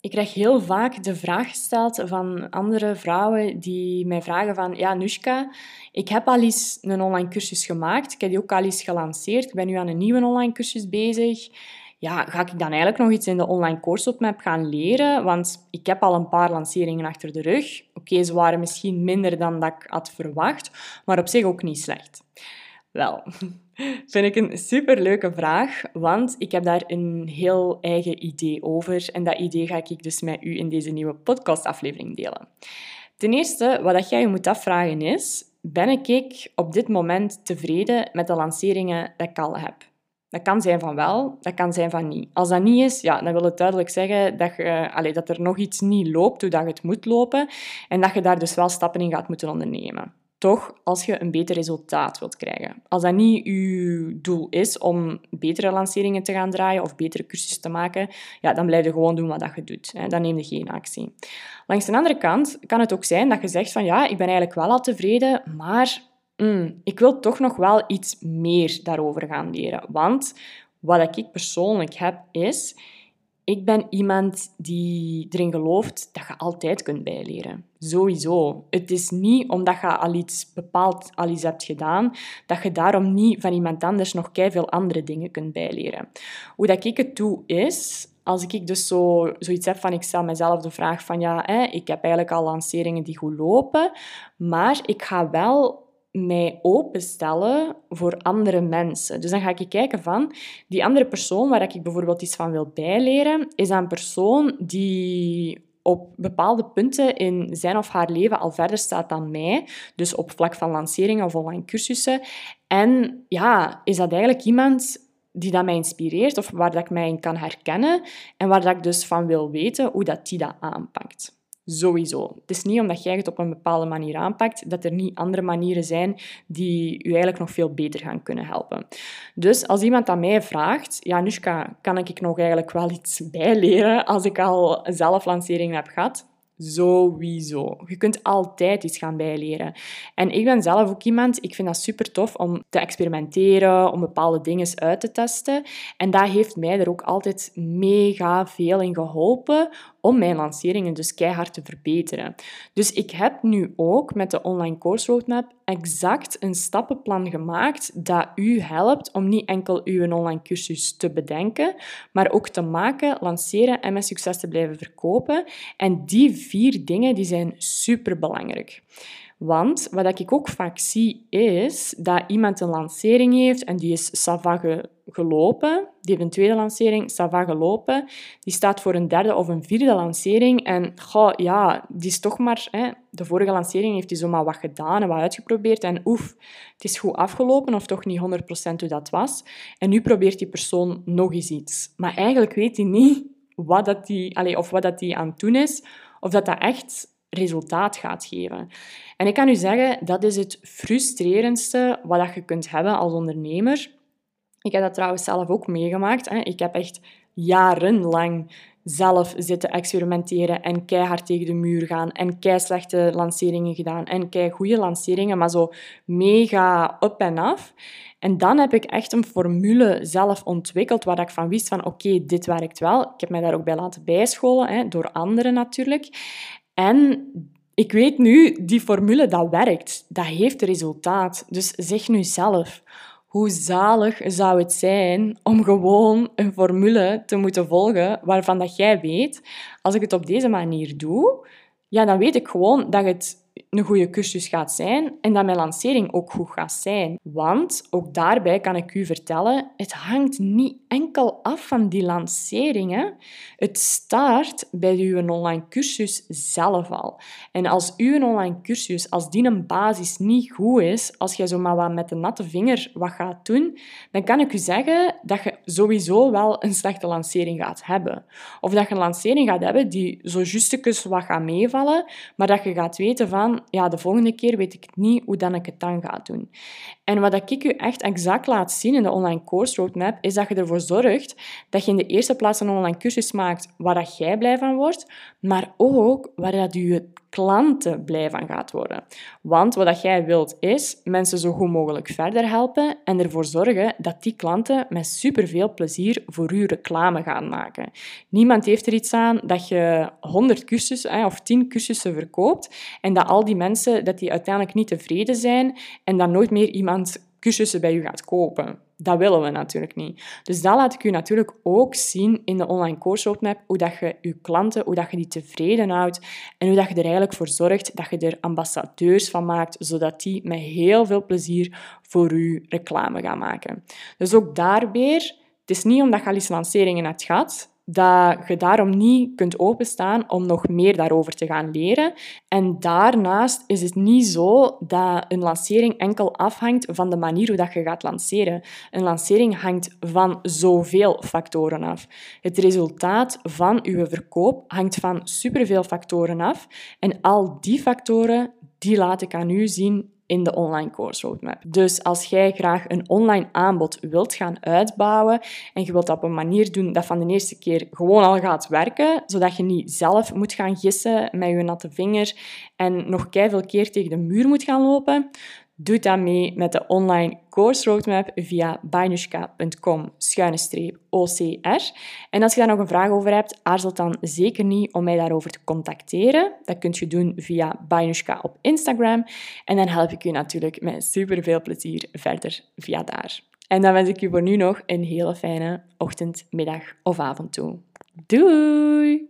Ik krijg heel vaak de vraag gesteld van andere vrouwen die mij vragen van ja, Nushka, ik heb al eens een online cursus gemaakt. Ik heb die ook al eens gelanceerd. Ik ben nu aan een nieuwe online cursus bezig. Ja, ga ik dan eigenlijk nog iets in de online course roadmap gaan leren? Want ik heb al een paar lanceringen achter de rug. Oké, ze waren misschien minder dan dat ik had verwacht, maar op zich ook niet slecht. Wel, vind ik een superleuke vraag, want ik heb daar een heel eigen idee over. En dat idee ga ik dus met u in deze nieuwe podcastaflevering delen. Ten eerste, wat jij je moet afvragen is, ben ik op dit moment tevreden met de lanceringen die ik al heb? Dat kan zijn van wel, dat kan zijn van niet. Als dat niet is, ja, dan wil het duidelijk zeggen dat, je, allez, dat er nog iets niet loopt hoe dat het moet lopen en dat je daar dus wel stappen in gaat moeten ondernemen toch als je een beter resultaat wilt krijgen. Als dat niet je doel is om betere lanceringen te gaan draaien of betere cursussen te maken, ja, dan blijf je gewoon doen wat je doet. Hè. Dan neem je geen actie. Langs de andere kant kan het ook zijn dat je zegt van ja, ik ben eigenlijk wel al tevreden, maar mm, ik wil toch nog wel iets meer daarover gaan leren. Want wat ik persoonlijk heb is ik ben iemand die erin gelooft dat je altijd kunt bijleren. Sowieso. Het is niet omdat je al iets bepaald al iets hebt gedaan, dat je daarom niet van iemand anders nog veel andere dingen kunt bijleren. Hoe dat ik het doe is, als ik dus zo, zoiets heb van, ik stel mezelf de vraag van, ja, hè, ik heb eigenlijk al lanceringen die goed lopen, maar ik ga wel mij openstellen voor andere mensen. Dus dan ga ik kijken van, die andere persoon waar ik bijvoorbeeld iets van wil bijleren, is een persoon die op bepaalde punten in zijn of haar leven al verder staat dan mij. Dus op vlak van lanceringen of online cursussen. En ja, is dat eigenlijk iemand die dat mij inspireert of waar dat ik mij in kan herkennen en waar dat ik dus van wil weten hoe dat die dat aanpakt. Sowieso. Het is niet omdat jij het op een bepaalde manier aanpakt, dat er niet andere manieren zijn die je eigenlijk nog veel beter gaan kunnen helpen. Dus als iemand aan mij vraagt, ja, Nushka, kan ik nog eigenlijk wel iets bijleren als ik al zelf lanceringen heb gehad? Sowieso. Je kunt altijd iets gaan bijleren. En ik ben zelf ook iemand, ik vind dat super tof om te experimenteren, om bepaalde dingen uit te testen. En dat heeft mij er ook altijd mega veel in geholpen om mijn lanceringen dus keihard te verbeteren. Dus ik heb nu ook met de online course roadmap exact een stappenplan gemaakt dat u helpt om niet enkel uw online cursus te bedenken, maar ook te maken, lanceren en met succes te blijven verkopen. En die vier dingen die zijn super belangrijk. Want wat ik ook vaak zie is dat iemand een lancering heeft en die is Sava gelopen. Die heeft een tweede lancering, Sava gelopen. Die staat voor een derde of een vierde lancering. En goh, ja, die is toch maar... Hè, de vorige lancering heeft hij zomaar wat gedaan en wat uitgeprobeerd. En oef, het is goed afgelopen of toch niet 100% hoe dat was. En nu probeert die persoon nog eens iets. Maar eigenlijk weet hij niet wat dat die, allez, of wat dat die aan het doen is. Of dat dat echt resultaat gaat geven. En ik kan u zeggen, dat is het frustrerendste wat je kunt hebben als ondernemer. Ik heb dat trouwens zelf ook meegemaakt. Ik heb echt jarenlang zelf zitten experimenteren en keihard tegen de muur gaan en kei slechte lanceringen gedaan en kei goede lanceringen, maar zo mega up en af. En dan heb ik echt een formule zelf ontwikkeld waar ik van wist van oké, dit werkt wel. Ik heb mij daar ook bij laten bijscholen, hè, door anderen natuurlijk. En ik weet nu, die formule, dat werkt. Dat heeft resultaat. Dus zeg nu zelf, hoe zalig zou het zijn om gewoon een formule te moeten volgen waarvan dat jij weet, als ik het op deze manier doe, ja, dan weet ik gewoon dat het een goede cursus gaat zijn en dat mijn lancering ook goed gaat zijn. Want ook daarbij kan ik u vertellen, het hangt niet enkel af van die lanceringen. Het start bij uw online cursus zelf al. En als uw online cursus, als die een basis niet goed is, als je zomaar wat met de natte vinger wat gaat doen, dan kan ik u zeggen dat je sowieso wel een slechte lancering gaat hebben. Of dat je een lancering gaat hebben die zo justekes wat gaat meevallen, maar dat je gaat weten van, ja, de volgende keer weet ik niet hoe dan ik het dan ga doen. En wat ik u echt exact laat zien in de online course roadmap, is dat je ervoor zorgt dat je in de eerste plaats een online cursus maakt waar dat jij blij van wordt, maar ook waar dat je klanten blij van gaat worden. Want wat jij wilt is mensen zo goed mogelijk verder helpen en ervoor zorgen dat die klanten met superveel plezier voor u reclame gaan maken. Niemand heeft er iets aan dat je 100 cursussen of 10 cursussen verkoopt en dat al die mensen dat die uiteindelijk niet tevreden zijn en dan nooit meer iemand cursussen bij u gaat kopen. Dat willen we natuurlijk niet. Dus dat laat ik u natuurlijk ook zien in de online course roadmap, hoe dat je je klanten, hoe dat je die tevreden houdt en hoe dat je er eigenlijk voor zorgt dat je er ambassadeurs van maakt, zodat die met heel veel plezier voor u reclame gaan maken. Dus ook daar weer, het is niet omdat je al eens lanceringen hebt gehad, dat je daarom niet kunt openstaan om nog meer daarover te gaan leren. En daarnaast is het niet zo dat een lancering enkel afhangt van de manier hoe dat je gaat lanceren. Een lancering hangt van zoveel factoren af. Het resultaat van uw verkoop hangt van superveel factoren af. En al die factoren die laat ik aan u zien in de online course roadmap. Dus als jij graag een online aanbod wilt gaan uitbouwen en je wilt dat op een manier doen dat van de eerste keer gewoon al gaat werken, zodat je niet zelf moet gaan gissen met je natte vinger en nog keihard keer tegen de muur moet gaan lopen, Doe dat mee met de online course roadmap via bainushka.com OCR. En als je daar nog een vraag over hebt, aarzel dan zeker niet om mij daarover te contacteren. Dat kunt je doen via Bainushka op Instagram. En dan help ik je natuurlijk met super veel plezier verder via daar. En dan wens ik je voor nu nog een hele fijne ochtend, middag of avond toe. Doei!